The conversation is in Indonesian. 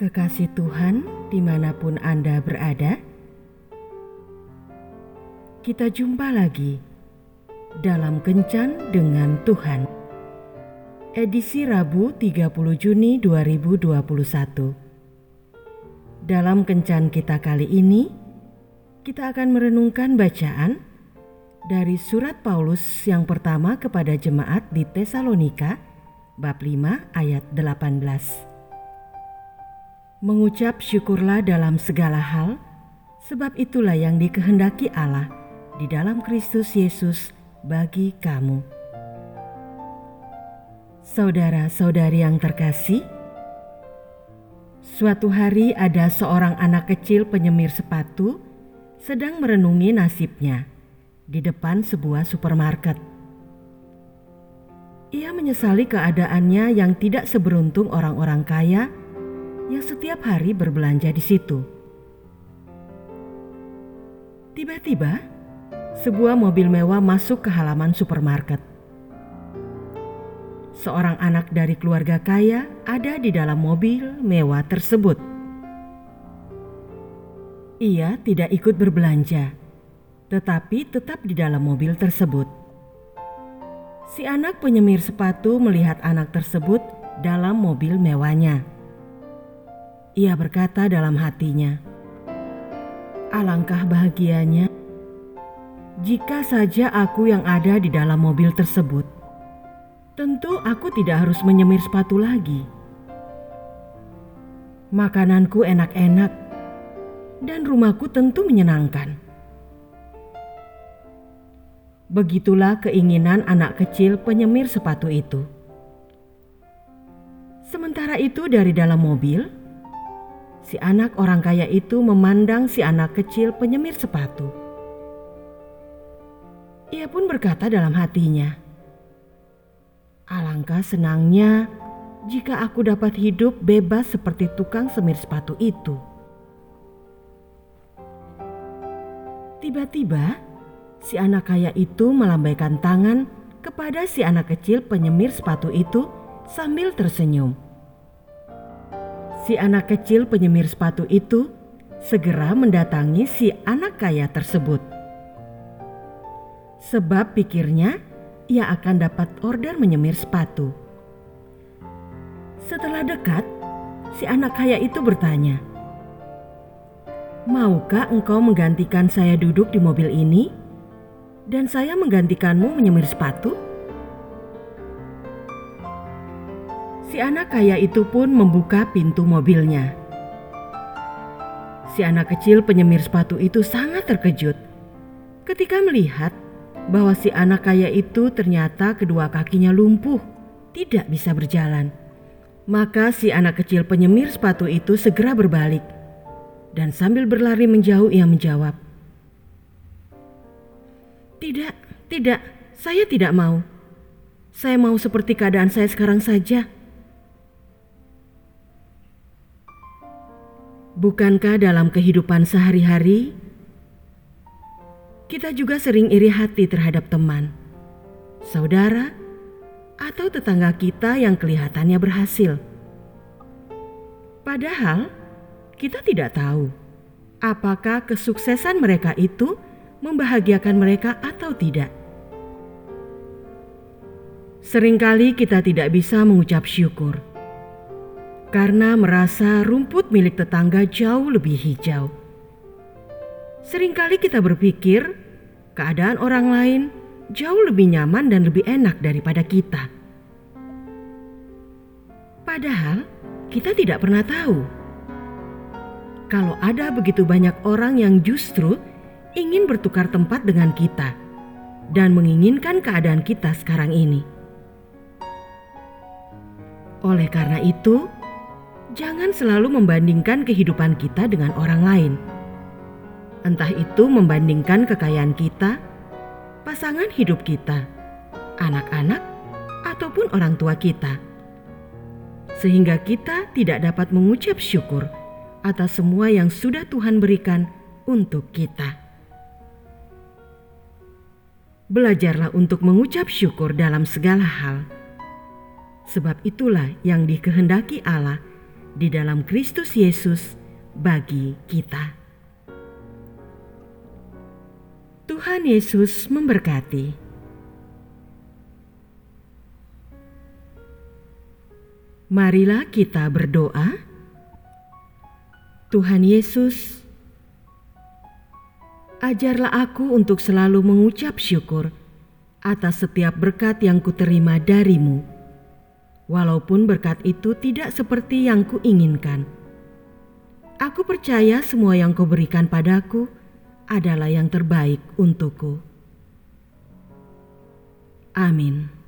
Kekasih Tuhan, di mana pun Anda berada, kita jumpa lagi dalam Kencan dengan Tuhan. Edisi Rabu 30 Juni 2021. Dalam Kencan kita kali ini, kita akan merenungkan bacaan dari surat Paulus yang pertama kepada jemaat di Tesalonika, bab 5 ayat 18. Mengucap syukurlah dalam segala hal, sebab itulah yang dikehendaki Allah di dalam Kristus Yesus bagi kamu. Saudara-saudari yang terkasih, suatu hari ada seorang anak kecil penyemir sepatu sedang merenungi nasibnya di depan sebuah supermarket. Ia menyesali keadaannya yang tidak seberuntung orang-orang kaya yang setiap hari berbelanja di situ. Tiba-tiba, sebuah mobil mewah masuk ke halaman supermarket. Seorang anak dari keluarga kaya ada di dalam mobil mewah tersebut. Ia tidak ikut berbelanja, tetapi tetap di dalam mobil tersebut. Si anak penyemir sepatu melihat anak tersebut dalam mobil mewahnya. Ia berkata dalam hatinya, "Alangkah bahagianya jika saja aku yang ada di dalam mobil tersebut. Tentu aku tidak harus menyemir sepatu lagi. Makananku enak-enak, dan rumahku tentu menyenangkan." Begitulah keinginan anak kecil penyemir sepatu itu. Sementara itu, dari dalam mobil si anak orang kaya itu memandang si anak kecil penyemir sepatu. Ia pun berkata dalam hatinya, "Alangkah senangnya jika aku dapat hidup bebas seperti tukang semir sepatu itu." Tiba-tiba, si anak kaya itu melambaikan tangan kepada si anak kecil penyemir sepatu itu sambil tersenyum si anak kecil penyemir sepatu itu segera mendatangi si anak kaya tersebut. Sebab pikirnya ia akan dapat order menyemir sepatu. Setelah dekat, si anak kaya itu bertanya, "Maukah engkau menggantikan saya duduk di mobil ini dan saya menggantikanmu menyemir sepatu?" Anak kaya itu pun membuka pintu mobilnya. Si anak kecil penyemir sepatu itu sangat terkejut ketika melihat bahwa si anak kaya itu ternyata kedua kakinya lumpuh, tidak bisa berjalan. Maka si anak kecil penyemir sepatu itu segera berbalik dan sambil berlari menjauh ia menjawab, "Tidak, tidak, saya tidak mau. Saya mau seperti keadaan saya sekarang saja." Bukankah dalam kehidupan sehari-hari kita juga sering iri hati terhadap teman, saudara, atau tetangga kita yang kelihatannya berhasil? Padahal kita tidak tahu apakah kesuksesan mereka itu membahagiakan mereka atau tidak. Seringkali kita tidak bisa mengucap syukur karena merasa rumput milik tetangga jauh lebih hijau. Seringkali kita berpikir keadaan orang lain jauh lebih nyaman dan lebih enak daripada kita. Padahal kita tidak pernah tahu kalau ada begitu banyak orang yang justru ingin bertukar tempat dengan kita dan menginginkan keadaan kita sekarang ini. Oleh karena itu, jangan selalu membandingkan kehidupan kita dengan orang lain. Entah itu membandingkan kekayaan kita, pasangan hidup kita, anak-anak, ataupun orang tua kita. Sehingga kita tidak dapat mengucap syukur atas semua yang sudah Tuhan berikan untuk kita. Belajarlah untuk mengucap syukur dalam segala hal, sebab itulah yang dikehendaki Allah di dalam Kristus Yesus bagi kita. Tuhan Yesus memberkati. Marilah kita berdoa. Tuhan Yesus, ajarlah aku untuk selalu mengucap syukur atas setiap berkat yang kuterima darimu, walaupun berkat itu tidak seperti yang kuinginkan. Aku percaya semua yang kau berikan padaku adalah yang terbaik untukku. Amin.